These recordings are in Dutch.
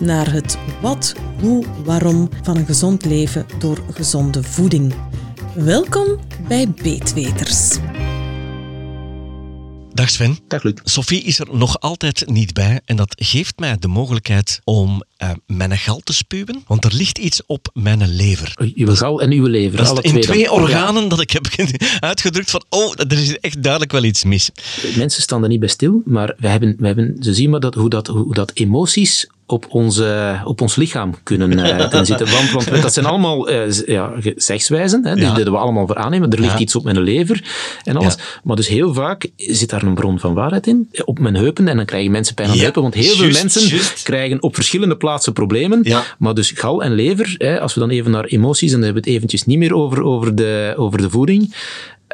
naar het wat, hoe, waarom van een gezond leven door gezonde voeding. Welkom bij Beetweters. Dag Sven. Dag Luc. Sophie is er nog altijd niet bij en dat geeft mij de mogelijkheid om uh, mijn gal te spuwen, want er ligt iets op mijn lever. Uw gal en uw lever, dat alle in twee. dan. organen dat ik heb uitgedrukt van, oh, er is echt duidelijk wel iets mis. Mensen staan er niet bij stil, maar we hebben, we hebben, ze zien maar dat, hoe, dat, hoe dat emoties op, onze, op ons lichaam kunnen, uh, kunnen zitten. Want, want dat zijn allemaal uh, ja, zegswijzen, hè, ja. die, die we allemaal voor aannemen. Er ligt ja. iets op mijn lever en alles. Ja. Maar dus heel vaak zit daar een bron van waarheid in. Op mijn heupen en dan krijgen mensen pijn aan de heupen. Want heel just, veel mensen just. krijgen op verschillende plaatsen problemen. Maar dus gal en lever, hè, als we dan even naar emoties, en dan hebben we het eventjes niet meer over, over, de, over de voeding.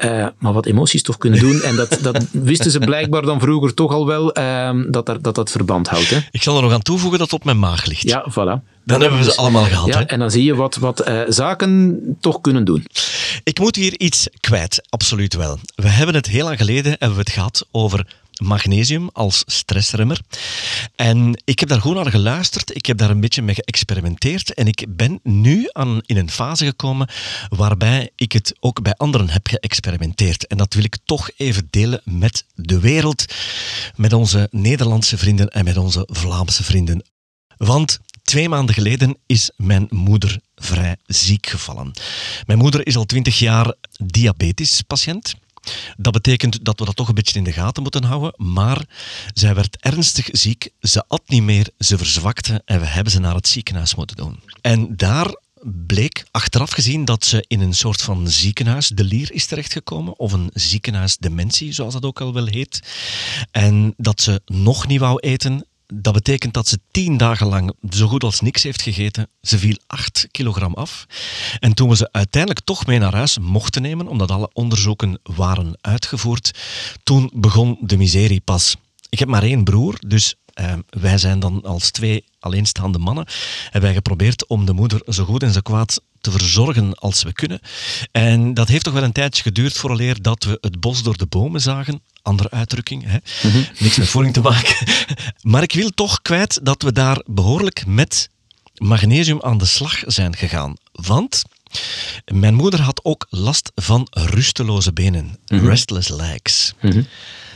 Uh, maar wat emoties toch kunnen doen. En dat, dat wisten ze blijkbaar dan vroeger toch al wel, uh, dat, dat, dat dat verband houdt. Hè. Ik zal er nog aan toevoegen dat het op mijn maag ligt. Ja, voilà. Dan, dan hebben we ze allemaal gehad. Ja, hè? En dan zie je wat, wat uh, zaken toch kunnen doen. Ik moet hier iets kwijt, absoluut wel. We hebben het heel lang geleden hebben we het gehad over magnesium als stressremmer. En ik heb daar gewoon naar geluisterd, ik heb daar een beetje mee geëxperimenteerd en ik ben nu aan, in een fase gekomen waarbij ik het ook bij anderen heb geëxperimenteerd. En dat wil ik toch even delen met de wereld, met onze Nederlandse vrienden en met onze Vlaamse vrienden. Want twee maanden geleden is mijn moeder vrij ziek gevallen. Mijn moeder is al twintig jaar diabetespatiënt. Dat betekent dat we dat toch een beetje in de gaten moeten houden. Maar zij werd ernstig ziek, ze at niet meer, ze verzwakte en we hebben ze naar het ziekenhuis moeten doen. En daar bleek achteraf gezien dat ze in een soort van ziekenhuis de lier is terechtgekomen, of een ziekenhuisdementie, zoals dat ook al wel heet. En dat ze nog niet wou eten, dat betekent dat ze tien dagen lang zo goed als niks heeft gegeten. Ze viel 8 kilogram af. En toen we ze uiteindelijk toch mee naar huis mochten nemen, omdat alle onderzoeken waren uitgevoerd, toen begon de miserie pas. Ik heb maar één broer, dus uh, wij zijn dan als twee alleenstaande mannen, hebben wij geprobeerd om de moeder zo goed en zo kwaad te verzorgen als we kunnen. En dat heeft toch wel een tijdje geduurd vooraleer dat we het bos door de bomen zagen. Andere uitdrukking, hè? Mm -hmm. niks met voeding te maken. Maar ik wil toch kwijt dat we daar behoorlijk met magnesium aan de slag zijn gegaan. Want mijn moeder had ook last van rusteloze benen, mm -hmm. restless legs. Mm -hmm.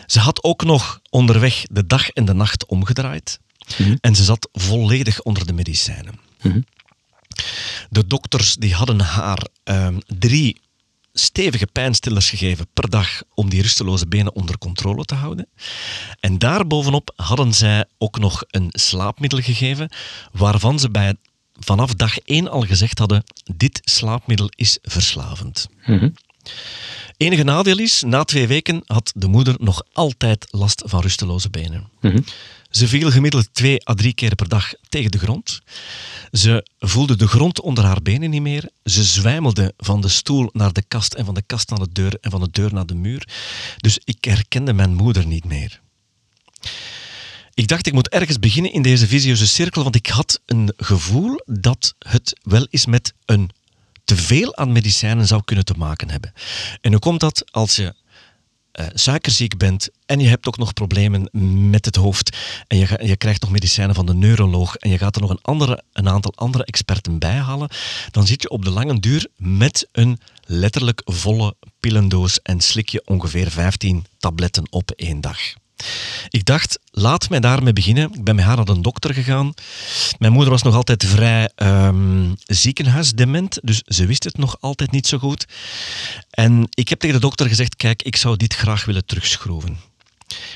Ze had ook nog onderweg de dag en de nacht omgedraaid. En ze zat volledig onder de medicijnen. De dokters die hadden haar um, drie stevige pijnstillers gegeven per dag om die rusteloze benen onder controle te houden. En daarbovenop hadden zij ook nog een slaapmiddel gegeven, waarvan ze bij vanaf dag één al gezegd hadden: dit slaapmiddel is verslavend. Mm-hmm. Enige nadeel is, na twee weken had de moeder nog altijd last van rusteloze benen. Mm-hmm. Ze viel gemiddeld twee à drie keer per dag tegen de grond. Ze voelde de grond onder haar benen niet meer. Ze zwijmelde van de stoel naar de kast en van de kast naar de deur en van de deur naar de muur. Dus ik herkende mijn moeder niet meer. Ik dacht, ik moet ergens beginnen in deze visieuze cirkel, want ik had een gevoel dat het wel eens met een te veel aan medicijnen zou kunnen te maken hebben. En hoe komt dat als je uh, suikerziek bent en je hebt ook nog problemen met het hoofd en je, je, krijgt nog medicijnen van de neuroloog en je gaat er nog een, andere, een aantal andere experten bij halen, dan zit je op de lange duur met een letterlijk volle pillendoos en slik je ongeveer 15 tabletten op één dag. Ik dacht, laat mij daarmee beginnen. Ik ben met haar naar een dokter gegaan. Mijn moeder was nog altijd vrij um, ziekenhuisdement, dus ze wist het nog altijd niet zo goed. En ik heb tegen de dokter gezegd, kijk, ik zou dit graag willen terugschroeven.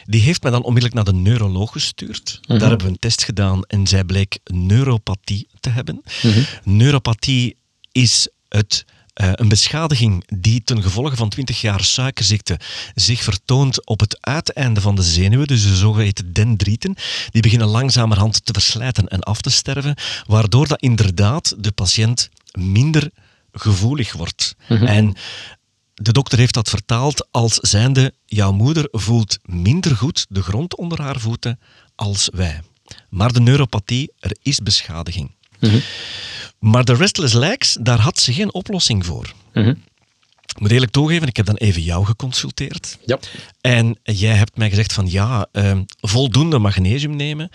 Die heeft mij dan onmiddellijk naar de neuroloog gestuurd. Daar hebben we een test gedaan en zij bleek neuropathie te hebben. Mm-hmm. Neuropathie is het eh, een beschadiging die ten gevolge van 20 jaar suikerziekte zich vertoont op het uiteinde van de zenuwen, dus de zogeheten dendrieten, die beginnen langzamerhand te verslijten en af te sterven, waardoor dat inderdaad de patiënt minder gevoelig wordt. En de dokter heeft dat vertaald als zijnde, jouw moeder voelt minder goed de grond onder haar voeten als wij. Maar de neuropathie, er is beschadiging. Maar de restless legs, daar had ze geen oplossing voor. Ik moet eerlijk toegeven, ik heb dan even jou geconsulteerd. Ja. En jij hebt mij gezegd van ja, ehm, voldoende magnesium nemen.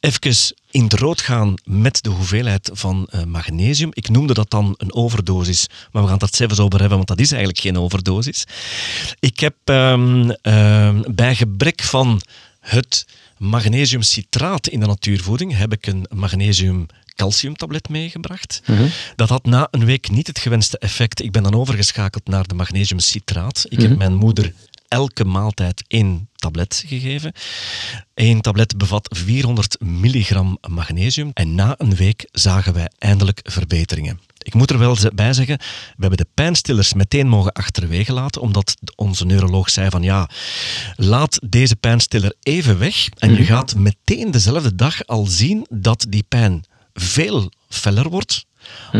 Even in het rood gaan met de hoeveelheid van eh, magnesium. Ik noemde dat dan een overdosis, maar we gaan het zelfs over hebben, want dat is eigenlijk geen overdosis. Ik heb ehm, ehm, bij gebrek van het magnesiumcitraat in de natuurvoeding, heb ik een magnesium calciumtablet meegebracht. Dat had na een week niet het gewenste effect. Ik ben dan overgeschakeld naar de magnesiumcitraat. Ik heb mijn moeder elke maaltijd één tablet gegeven. Eén tablet bevat 400 milligram magnesium en na een week zagen wij eindelijk verbeteringen. Ik moet er wel bij zeggen, we hebben de pijnstillers meteen mogen achterwege laten, omdat onze neuroloog zei van ja, laat deze pijnstiller even weg en je gaat meteen dezelfde dag al zien dat die pijn veel feller wordt,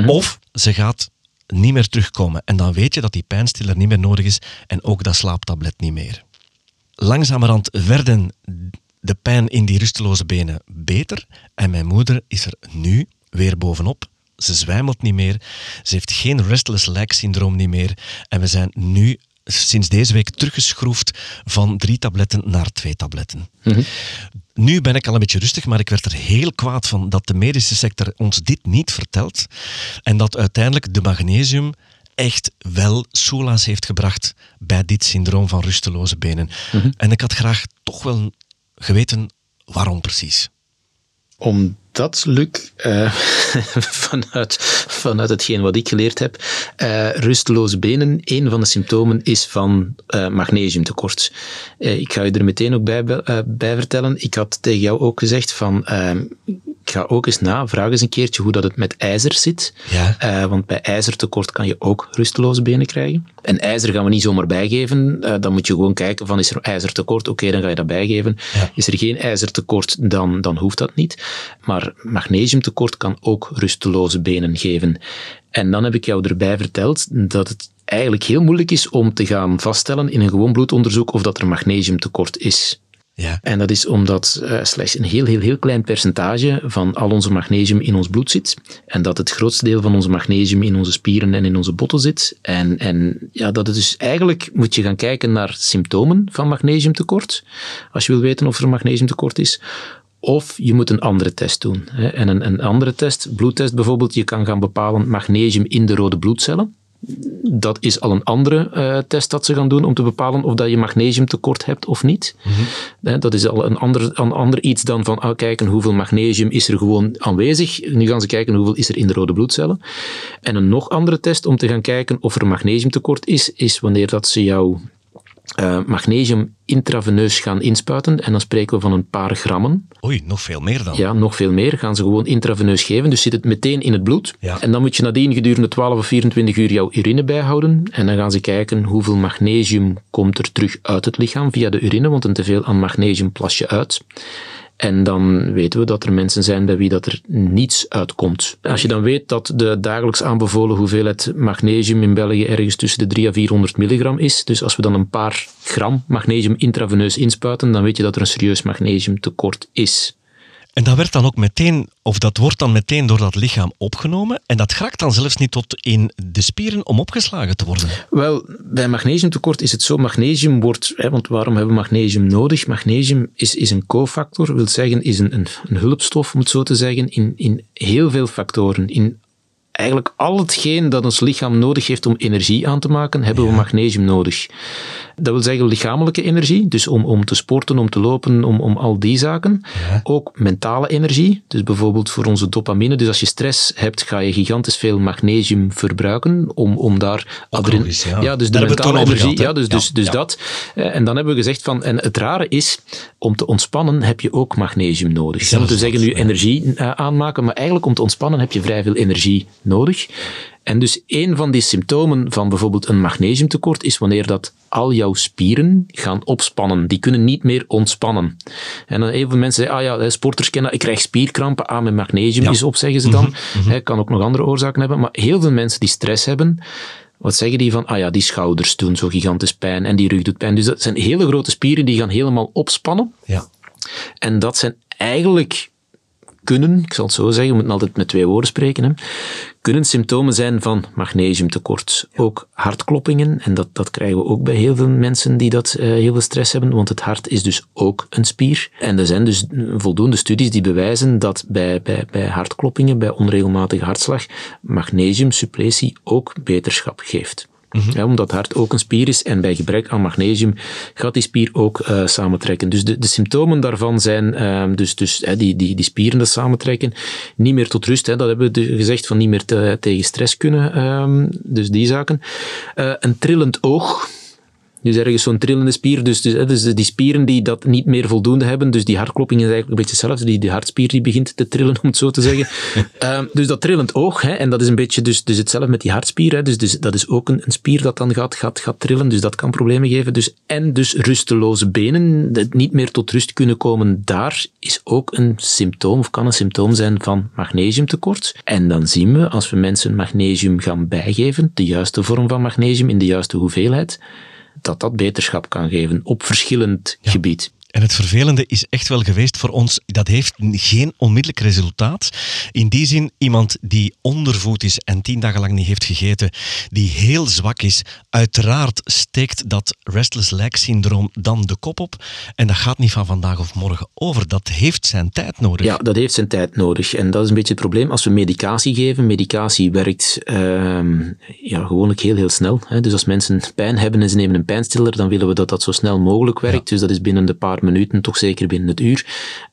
of ze gaat niet meer terugkomen. En dan weet je dat die pijnstiller niet meer nodig is en ook dat slaaptablet niet meer. Langzamerhand werden de pijn in die rusteloze benen beter en mijn moeder is er nu weer bovenop. Ze zwijmelt niet meer, ze heeft geen restless leg syndroom niet meer en we zijn nu sinds deze week teruggeschroefd van drie tabletten naar twee tabletten. Nu ben ik al een beetje rustig, maar ik werd er heel kwaad van dat de medische sector ons dit niet vertelt en dat uiteindelijk de magnesium echt wel soelaas heeft gebracht bij dit syndroom van rusteloze benen. En ik had graag toch wel geweten waarom precies. Omdat, Luc, uh, vanuit, vanuit hetgeen wat ik geleerd heb, uh, rusteloze benen, een van de symptomen is van uh, magnesiumtekort. ik ga je er meteen ook bij, bij vertellen. Ik had tegen jou ook gezegd van, ik ga ook eens na, vraag eens een keertje hoe dat het met ijzer zit. Ja. want bij ijzertekort kan je ook rusteloze benen krijgen. En ijzer gaan we niet zomaar bijgeven. dan moet je gewoon kijken van, is er ijzertekort? Oké, dan ga je dat bijgeven. Ja. Is er geen ijzertekort, dan, dan hoeft dat niet. Maar magnesiumtekort kan ook rusteloze benen geven. En dan heb ik jou erbij verteld dat het eigenlijk heel moeilijk is om te gaan vaststellen in een gewoon bloedonderzoek of dat er magnesiumtekort is. Ja. En dat is omdat uh, slechts een heel, heel, heel klein percentage van al onze magnesium in ons bloed zit. En dat het grootste deel van onze magnesium in onze spieren en in onze botten zit. En, en ja, dat het dus eigenlijk moet je gaan kijken naar symptomen van magnesiumtekort. Als je wil weten of er magnesiumtekort is. Of je moet een andere test doen. En een, een andere test, bloedtest bijvoorbeeld, je kan gaan bepalen magnesium in de rode bloedcellen. Dat is al een andere uh, test dat ze gaan doen om te bepalen of dat je magnesiumtekort hebt of niet. Mm-hmm. Dat is al een ander, een ander iets dan van ah, kijken hoeveel magnesium is er gewoon aanwezig. Nu gaan ze kijken hoeveel is er in de rode bloedcellen. En een nog andere test om te gaan kijken of er magnesiumtekort is, is wanneer dat ze jou uh, magnesium intraveneus gaan inspuiten. En dan spreken we van een paar grammen. Oei, nog veel meer dan. Ja, nog veel meer. Gaan ze gewoon intraveneus geven. Dus zit het meteen in het bloed. Ja. En dan moet je nadien gedurende 12 of 24 uur jouw urine bijhouden. En dan gaan ze kijken hoeveel magnesium komt er terug uit het lichaam via de urine. Want een teveel aan magnesium plas je uit. En dan weten we dat er mensen zijn bij wie dat er niets uitkomt. Als je dan weet dat de dagelijks aanbevolen hoeveelheid magnesium in België ergens tussen de 3 à 400 milligram is, dus als we dan een paar gram magnesium intraveneus inspuiten, dan weet je dat er een serieus magnesiumtekort is. En dat werd dan ook meteen, of dat wordt dan meteen door dat lichaam opgenomen. En dat raakt dan zelfs niet tot in de spieren om opgeslagen te worden. Wel, bij magnesiumtekort is het zo, magnesium wordt, hè, want waarom hebben we magnesium nodig? Magnesium is, is een cofactor, wil zeggen, is een, een, een hulpstof, om het zo te zeggen, in, in heel veel factoren. In eigenlijk al hetgeen dat ons lichaam nodig heeft om energie aan te maken, hebben ja. we magnesium nodig. Dat wil zeggen lichamelijke energie, dus om, om te sporten, om te lopen, om, om al die zaken. Ja. Ook mentale energie, dus bijvoorbeeld voor onze dopamine. Dus als je stress hebt, ga je gigantisch veel magnesium verbruiken om, om daar... Logisch, ja. ja, dus de mentale we energie. ja, dus, dus, dus dat. Eh, En dan hebben we gezegd van, en het rare is, om te ontspannen heb je ook magnesium nodig. Te zeggen nu energie eh, aanmaken, maar eigenlijk om te ontspannen heb je vrij veel energie nodig. En dus een van die symptomen van bijvoorbeeld een magnesiumtekort is wanneer dat al jouw spieren gaan opspannen. Die kunnen niet meer ontspannen. En dan heel veel mensen zeggen, ah ja, sporters kennen, ik krijg spierkrampen, ah, mijn magnesium is op, zeggen ze dan. Mm kan ook nog andere oorzaken hebben. Maar heel veel mensen die stress hebben, wat zeggen die van, ah ja, die schouders doen zo gigantisch pijn en die rug doet pijn. Dus dat zijn hele grote spieren die gaan helemaal opspannen. Ja. En dat zijn eigenlijk kunnen, ik zal het zo zeggen, we moeten altijd met twee woorden spreken, hè, kunnen symptomen zijn van magnesiumtekort. Ook hartkloppingen, en dat, dat krijgen we ook bij heel veel mensen die dat uh, heel veel stress hebben, want het hart is dus ook een spier. En er zijn dus voldoende studies die bewijzen dat bij, bij, bij hartkloppingen, bij onregelmatige hartslag, magnesiumsuppletie ook beterschap geeft. Ja, omdat hart ook een spier is en bij gebrek aan magnesium gaat die spier ook uh, samentrekken. Dus de, de symptomen daarvan zijn uh, dus, dus uh, die, die, die spieren dat samentrekken, niet meer tot rust, hè, dat hebben we gezegd, van niet meer te, tegen stress kunnen, ehm, dus die zaken. Eh, een trillend oog, dus ergens zo'n trillende spier. Dus, dus, dus, die spieren die dat niet meer voldoende hebben. Dus die hartklopping is eigenlijk een beetje hetzelfde. Die, die hartspier die begint te trillen, om het zo te zeggen. uh, dus dat trillend oog. Hè, en dat is een beetje dus, dus hetzelfde met die hartspier. Hè, dus, dus dat is ook een, een spier dat dan gaat, gaat, gaat trillen. Dus dat kan problemen geven. Dus, en dus rusteloze benen. Dat niet meer tot rust kunnen komen. Daar is ook een symptoom, of kan een symptoom zijn van magnesiumtekort. En dan zien we, als we mensen magnesium gaan bijgeven, de juiste vorm van magnesium in de juiste hoeveelheid, dat dat beterschap kan geven op verschillend gebied. En het vervelende is echt wel geweest voor ons, dat heeft geen onmiddellijk resultaat. In die zin, iemand die ondervoed is en tien dagen lang niet heeft gegeten, die heel zwak is, uiteraard steekt dat restless leg syndroom dan de kop op. En dat gaat niet van vandaag of morgen over. Dat heeft zijn tijd nodig. Ja, dat heeft zijn tijd nodig. En dat is een beetje het probleem. Als we medicatie geven, medicatie werkt uh, ja, gewoonlijk heel, heel snel. Hè. Dus als mensen pijn hebben en ze nemen een pijnstiller, dan willen we dat dat zo snel mogelijk werkt. Dus dat is binnen de paar minuten, toch zeker binnen het uur.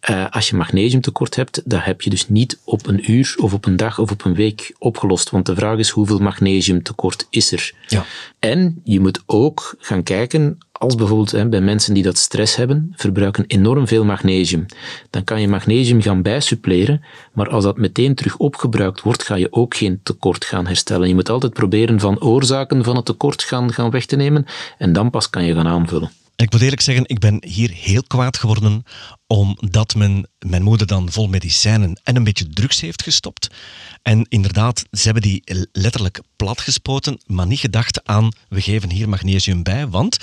Uh, als je magnesiumtekort hebt, dat heb je dus niet op een uur of op een dag of op een week opgelost. Want de vraag is hoeveel magnesiumtekort is er? Ja. En je moet ook gaan kijken, als bijvoorbeeld hè, bij mensen die dat stress hebben, verbruiken enorm veel magnesium. Dan kan je magnesium gaan bijsuppleren, maar als dat meteen terug opgebruikt wordt, ga je ook geen tekort gaan herstellen. Je moet altijd proberen van oorzaken van het tekort gaan, gaan weg te nemen en dan pas kan je gaan aanvullen. Ik moet eerlijk zeggen, ik ben hier heel kwaad geworden omdat men, mijn moeder dan vol medicijnen en een beetje drugs heeft gestopt. En inderdaad, ze hebben die letterlijk platgespoten, maar niet gedacht aan, we geven hier magnesium bij, want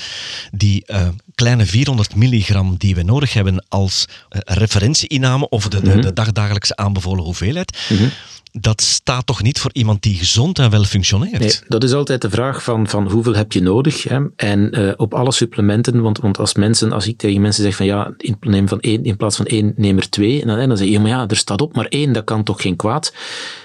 die uh, kleine 400 milligram die we nodig hebben als uh, referentieinname of de, de, de dagdagelijkse aanbevolen hoeveelheid, -hmm dat staat toch niet voor iemand die gezond en wel functioneert? Nee, dat is altijd de vraag van, van hoeveel heb je nodig. Hè? En uh, op alle supplementen, want, want als mensen, als ik tegen mensen zeg van ja, in, neem van één, in plaats van één, neem er twee, en dan, dan zeg je, maar ja, er staat op maar één, dat kan toch geen kwaad?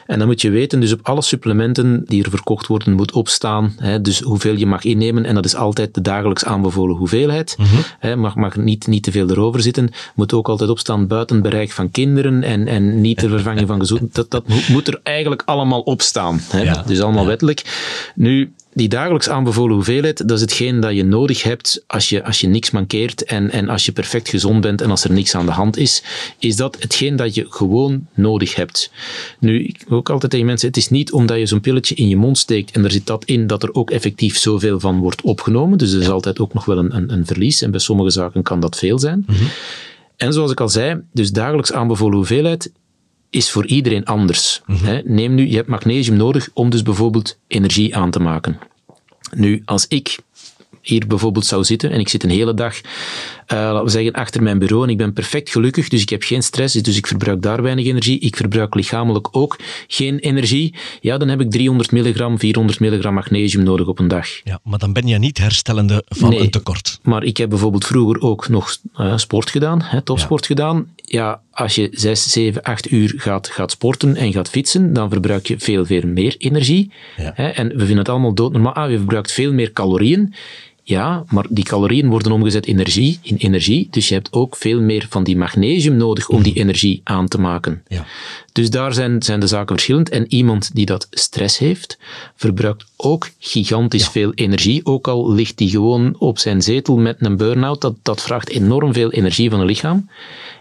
En dan moet je weten, dus op alle supplementen die er verkocht worden, moet opstaan, hè, dus hoeveel je mag innemen, en dat is altijd de dagelijks aanbevolen hoeveelheid. Mm -hmm. hè, mag, mag niet, niet te veel erover zitten. Moet ook altijd opstaan buiten bereik van kinderen en, en niet te vervangen van gezond. Dat, dat moet, er eigenlijk allemaal op staan. Hè? Ja, dus allemaal ja. wettelijk. Nu, die dagelijks aanbevolen hoeveelheid, dat is hetgeen dat je nodig hebt als je, als je niks mankeert en, en als je perfect gezond bent en als er niks aan de hand is, is dat hetgeen dat je gewoon nodig hebt. Nu, ik wil ook altijd tegen mensen, het is niet omdat je zo'n pilletje in je mond steekt en er zit dat in, dat er ook effectief zoveel van wordt opgenomen. Dus er is altijd ook nog wel een, een, een verlies en bij sommige zaken kan dat veel zijn. Mm -hmm. En zoals ik al zei, dus dagelijks aanbevolen hoeveelheid is voor iedereen anders. Mm -hmm. Neem nu, je hebt magnesium nodig om dus bijvoorbeeld energie aan te maken. Nu, als ik hier bijvoorbeeld zou zitten en ik zit een hele dag, uh, laten we zeggen, achter mijn bureau en ik ben perfect gelukkig, dus ik heb geen stress, dus ik verbruik daar weinig energie, ik verbruik lichamelijk ook geen energie, ja, dan heb ik 300 milligram, 400 milligram magnesium nodig op een dag. Ja, maar dan ben je niet herstellende van nee, een tekort. maar ik heb bijvoorbeeld vroeger ook nog uh, sport gedaan, hè, topsport ja. gedaan. Ja, als je 6, 7, 8 uur gaat, gaat sporten en gaat fietsen, dan verbruik je veel, veel meer energie. Ja. Hè, en we vinden het allemaal doodnormaal. Ah, je verbruikt veel meer calorieën. Ja, maar die calorieën worden omgezet in energie, in energie. Dus je hebt ook veel meer van die magnesium nodig om die energie aan te maken. Ja. Dus daar zijn, zijn de zaken verschillend. En iemand die dat stress heeft, verbruikt ook gigantisch ja. veel energie. Ook al ligt die gewoon op zijn zetel met een burn-out. Dat, dat vraagt enorm veel energie van het lichaam.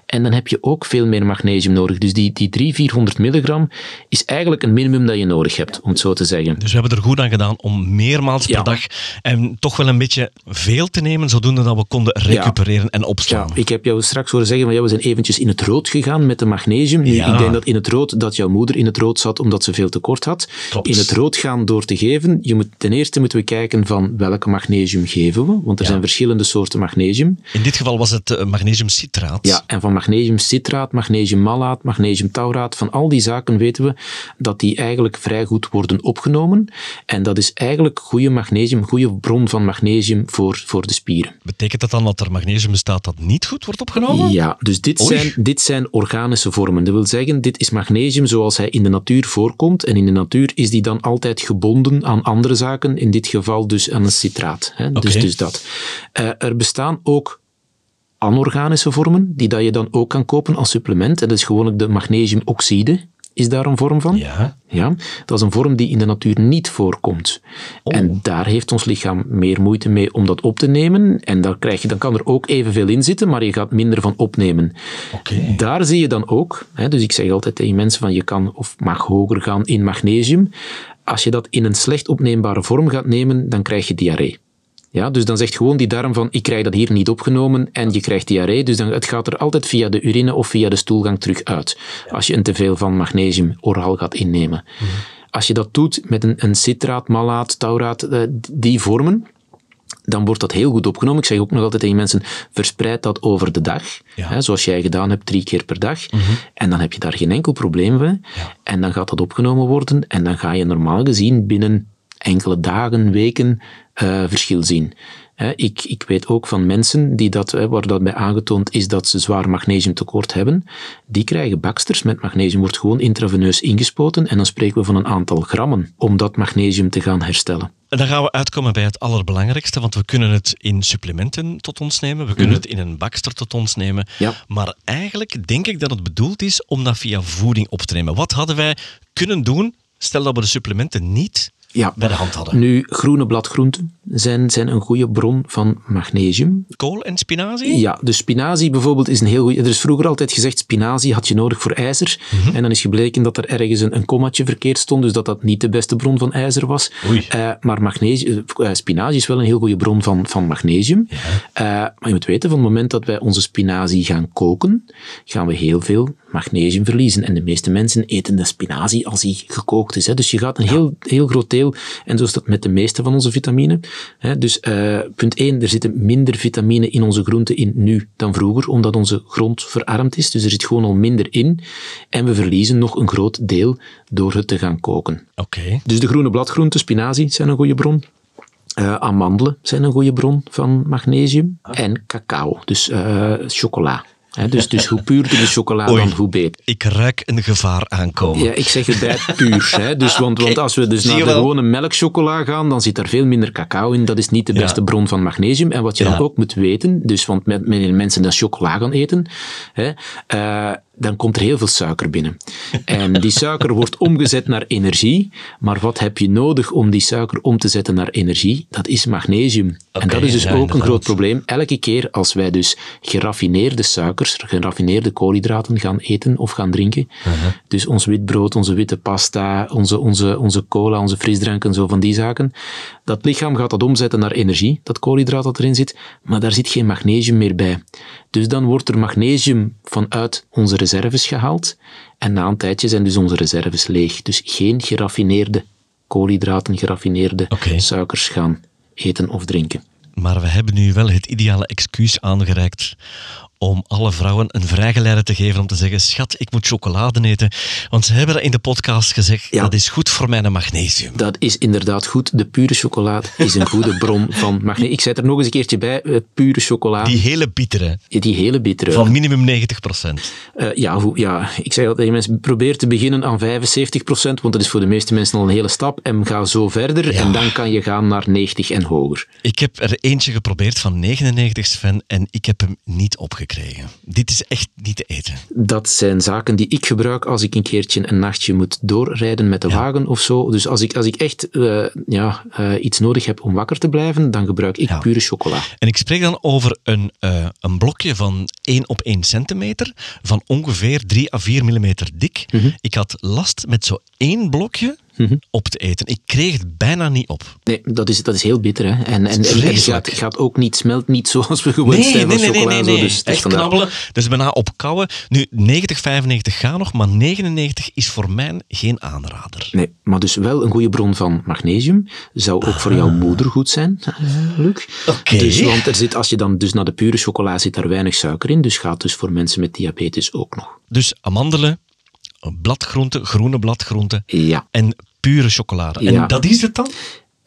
En dan heb je ook veel meer magnesium nodig. Dus die, die 300, 400 milligram is eigenlijk een minimum dat je nodig hebt, om het zo te zeggen. Dus we hebben er goed aan gedaan om meermaals per dag en toch wel een beetje veel te nemen, zodoende dat we konden recupereren en opslaan. Ja, ik heb jou straks horen zeggen van ja, we zijn eventjes in het rood gegaan met de magnesium. Nu, Ja. Ik denk dat in het rood dat jouw moeder in het rood zat omdat ze veel tekort had. Klopt. In het rood gaan door te geven, je moet, ten eerste moeten we kijken van welke magnesium geven we, want er zijn verschillende soorten magnesium. In dit geval was het eh, magnesiumcitraat. Ja, en van magnesiumcitraat, magnesiummalaat, magnesiumtauraat, van al die zaken weten we dat die eigenlijk vrij goed worden opgenomen. En dat is eigenlijk goede magnesium, goede bron van magnesium voor, voor de spieren. Betekent dat dan dat er magnesium bestaat dat niet goed wordt opgenomen? Ja, dus dit Oei. zijn, dit zijn organische vormen. Dat wil zeggen, dit is magnesium zoals hij in de natuur voorkomt. En in de natuur is die dan altijd gebonden aan andere zaken, in dit geval dus aan een citraat. Hè? Dus, dus dat. Eh, er bestaan ook anorganische vormen, die dat je dan ook kan kopen als supplement. En dat is gewoonlijk de magnesiumoxide, is daar een vorm van. Ja. Ja, dat is een vorm die in de natuur niet voorkomt. Oh. En daar heeft ons lichaam meer moeite mee om dat op te nemen. En dan, krijg je, dan kan er ook evenveel in zitten, maar je gaat minder van opnemen. Oké. Daar zie je dan ook, hè, dus ik zeg altijd tegen mensen van je kan of mag hoger gaan in magnesium. Als je dat in een slecht opneembare vorm gaat nemen, dan krijg je diarree. Ja, dus dan zegt gewoon die darm van, ik krijg dat hier niet opgenomen en je krijgt diarree. Dus dan, het gaat er altijd via de urine of via de stoelgang terug uit. Als je een teveel van magnesium oraal gaat innemen. Als je dat doet met een, een citraat, malaat, tauraat, eh, die vormen, dan wordt dat heel goed opgenomen. Ik zeg ook nog altijd tegen mensen, verspreid dat over de dag. Ja. Hè, zoals jij gedaan hebt, drie keer per dag. En dan heb je daar geen enkel probleem mee. En dan gaat dat opgenomen worden en dan ga je normaal gezien binnen enkele dagen, weken eh, verschil zien. Ik, ik weet ook van mensen die dat, waar dat bij aangetoond is dat ze zwaar magnesiumtekort hebben, die krijgen baksters met magnesium, wordt gewoon intraveneus ingespoten en dan spreken we van een aantal grammen om dat magnesium te gaan herstellen. En dan gaan we uitkomen bij het allerbelangrijkste, want we kunnen het in supplementen tot ons nemen, we kunnen het in een bakster tot ons nemen, Mhm. Ja. maar eigenlijk denk ik dat het bedoeld is om dat via voeding op te nemen. Wat hadden wij kunnen doen, stel dat we de supplementen niet Ja. bij de hand hadden? Nu, groene bladgroenten zijn, zijn een goede bron van magnesium. Kool en spinazie? Ja, dus spinazie bijvoorbeeld is een heel goede. Er is vroeger altijd gezegd, spinazie had je nodig voor ijzer. Mhm. En dan is gebleken dat er ergens een, een kommatje verkeerd stond, dus dat dat niet de beste bron van ijzer was. Oei. Eh, maar magnesium, eh, spinazie is wel een heel goede bron van, van magnesium. Eh, maar je moet weten, van het moment dat wij onze spinazie gaan koken, gaan we heel veel magnesium verliezen. En de meeste mensen eten de spinazie als die gekookt is. Hè. Dus je gaat een heel, heel groot deel, en zo is dat met de meeste van onze vitamine. Hè. Dus eh, punt 1, er zitten minder vitamine in onze groenten in nu dan vroeger, omdat onze grond verarmd is. Dus er zit gewoon al minder in. En we verliezen nog een groot deel door het te gaan koken. Oké. Dus de groene bladgroenten, spinazie, zijn een goede bron. Eh, amandelen zijn een goede bron van magnesium. En cacao, dus eh, chocola. Dus, dus hoe puurder de chocola, Oei. dan hoe beter. Ik ruik een gevaar aankomen. Ja, ik zeg erbij puur. Hè. Dus, want, want als we dus naar de gewone melkchocola gaan, dan zit daar veel minder cacao in. Dat is niet de Ja. beste bron van magnesium. En wat je Ja. dan ook moet weten, dus want met, wanneer mensen dan chocola gaan eten, eh, dan komt er heel veel suiker binnen. En die suiker wordt omgezet naar energie. Maar wat heb je nodig om die suiker om te zetten naar energie? Dat is magnesium. en dat is dus ja, ook een groot probleem. Elke keer als wij dus geraffineerde suikers, geraffineerde koolhydraten gaan eten of gaan drinken, dus ons wit brood, onze witte pasta, onze, onze, onze cola, onze frisdrank en zo van die zaken, dat lichaam gaat dat omzetten naar energie, dat koolhydraat dat erin zit, maar daar zit geen magnesium meer bij. Dus dan wordt er magnesium vanuit onze reserves gehaald en na een tijdje zijn dus onze reserves leeg. Dus geen geraffineerde koolhydraten, geraffineerde suikers gaan eten of drinken. Maar we hebben nu wel het ideale excuus aangereikt om alle vrouwen een vrijgeleide te geven om te zeggen, schat, ik moet chocolade eten. Want ze hebben dat in de podcast gezegd, Ja. dat is goed voor mijn magnesium. Dat is inderdaad goed. De pure chocolade is een goede bron van magnesium. Ik zei het er nog eens een keertje bij. eh, pure chocolade. Die hele bittere, Die, hele bittere. van minimum 90%. Eh, ja, ja, ik zeg altijd tegen mensen, probeer te beginnen aan 75%, want dat is voor de meeste mensen al een hele stap. En ga zo verder en dan kan je gaan naar 90 en hoger. Ik heb er eentje geprobeerd van 99 Sven en ik heb hem niet opgekeken. Gekregen. Dit is echt niet te eten. Dat zijn zaken die ik gebruik als ik een keertje een nachtje moet doorrijden met de wagen of zo. Dus als ik, als ik echt uh, ja, uh, iets nodig heb om wakker te blijven, dan gebruik ik ja. pure chocola. En ik spreek dan over een, uh, een blokje van 1 op 1 centimeter, van ongeveer 3 à 4 millimeter dik. Mm -hmm. Ik had last met zo één blokje Mm op te eten. Ik kreeg het bijna niet op. Nee, dat is, dat is heel bitter. Hè? En, en, en het gaat, gaat, ook niet, smelt niet zoals we gewoon nee, zijn nee, van nee, chocola. Nee, nee, Dus Echt knabbelen. Dus bijna opkouwen. Nu, 90, 95 gaan nog, maar 99 is voor mij geen aanrader. Nee, maar dus wel een goede bron van magnesium. Zou ook voor jouw moeder goed zijn, Luc. Oké. Dus, want er zit, als je dan dus naar de pure chocola zit, daar weinig suiker in. Dus gaat dus voor mensen met diabetes ook nog. Dus amandelen, bladgroenten, groene bladgroenten Ja. en pure chocolade. En Ja. dat is het dan?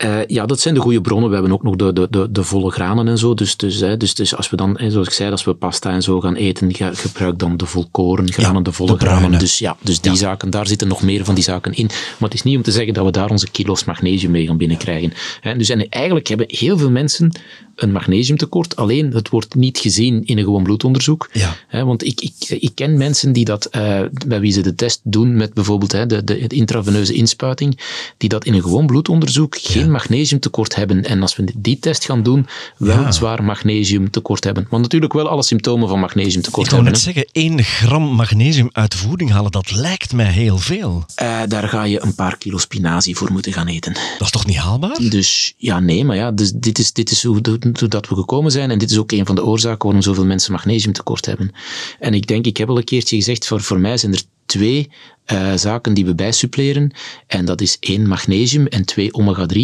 Eh, ja, dat zijn de goede bronnen. We hebben ook nog de, de, de, de volle granen en zo. Dus, dus, hè, dus, dus als we dan, zoals ik zei, als we pasta en zo gaan eten, ga, gebruik dan de volkoren granen, de volle de granen. Dus ja, dus die zaken, daar zitten nog meer van die zaken in. Maar het is niet om te zeggen dat we daar onze kilo's magnesium mee gaan binnenkrijgen. Hè, dus en eigenlijk hebben heel veel mensen een magnesiumtekort, alleen het wordt niet gezien in een gewoon bloedonderzoek. Ja. Hè, want ik, ik, ik ken mensen die dat, eh, bij wie ze de test doen met bijvoorbeeld hè, de, de, de intraveneuze inspuiting, die dat in een gewoon bloedonderzoek geen magnesiumtekort hebben. En als we die test gaan doen, wel Ja. zwaar magnesiumtekort hebben. Maar natuurlijk wel alle symptomen van magnesiumtekort Ik wou hebben. net hè. zeggen, 1 gram magnesium uit voeding halen, dat lijkt mij heel veel. Eh, daar ga je een paar kilo spinazie voor moeten gaan eten. Dat is toch niet haalbaar? Dus ja, nee, maar ja, dus dit is, dit is hoe, hoe dat we gekomen zijn. En dit is ook een van de oorzaken waarom zoveel mensen magnesiumtekort hebben. En ik denk, ik heb al een keertje gezegd, voor, voor mij zijn er twee eh, zaken die we bijsuppleren. En dat is één, magnesium en twee, omega-3.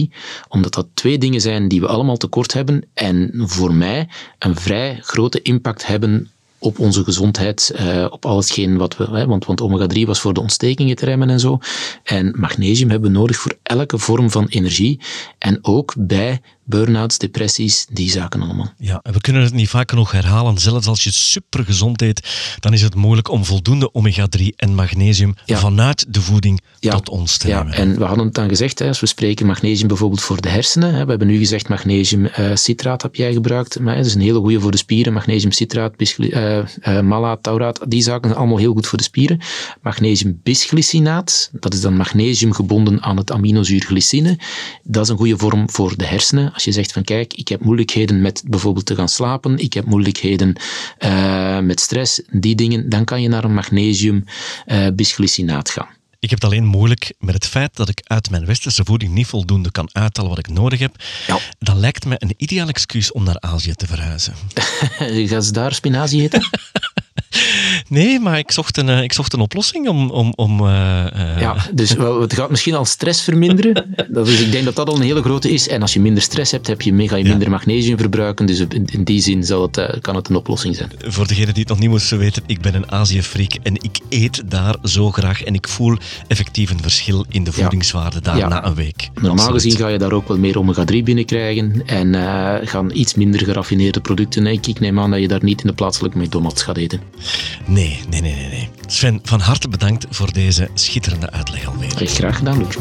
Omdat dat twee dingen zijn die we allemaal tekort hebben. En voor mij een vrij grote impact hebben op onze gezondheid, eh, op al hetgeen wat we... Hè, want, want omega-3 was voor de ontstekingen te remmen en zo. En magnesium hebben we nodig voor elke vorm van energie. En ook bij burn-outs, depressies, die zaken allemaal. Ja, en we kunnen het niet vaak genoeg herhalen. Zelfs als je super gezond eet, dan is het moeilijk om voldoende omega-3 en magnesium Ja. vanuit de voeding Ja. tot ons te Ja, nemen. en we hadden het dan gezegd, hè, als we spreken magnesium bijvoorbeeld voor de hersenen. Hè, we hebben nu gezegd magnesiumcitraat heb jij gebruikt. Maar, hè, dat is een hele goede voor de spieren. Magnesiumcitraat, bisgly- eh, eh, malaat, tauraat, die zaken zijn allemaal heel goed voor de spieren. Magnesium bisglycinaat, dat is dan magnesium gebonden aan het aminozuur glycine. Dat is een goede vorm voor de hersenen. Als je zegt van kijk, ik heb moeilijkheden met bijvoorbeeld te gaan slapen, ik heb moeilijkheden eh, met stress, die dingen, dan kan je naar een magnesium eh, bisglycinaat gaan. Ik heb het alleen moeilijk met het feit dat ik uit mijn westerse voeding niet voldoende kan uithalen wat ik nodig heb. Ja. Dat lijkt me een ideaal excuus om naar Azië te verhuizen. Gaan ze daar spinazie eten? Nee, maar ik zocht een, eh, ik zocht een oplossing om... om, om eh, eh, Ja, dus het gaat misschien al stress verminderen. Dat is, ik denk dat dat al een hele grote is. En als je minder stress hebt, heb je, me- ga je Ja. minder magnesium verbruiken. Dus in, in die zin zal het, kan het een oplossing zijn. Voor degenen die het nog niet moesten weten, ik ben een Azië-freak en ik eet daar zo graag en ik voel effectief een verschil in de voedingswaarde daar Ja. na een week. Normaal Absoluut. gezien ga je daar ook wel meer omega-3 binnenkrijgen. En gaan iets minder geraffineerde producten. Nee, Ik neem aan dat je daar niet in de plaatselijke McDonald's gaat eten. Nee, nee, nee, nee. Sven, van harte bedankt voor deze schitterende uitleg alweer. Graag gedaan, Luc.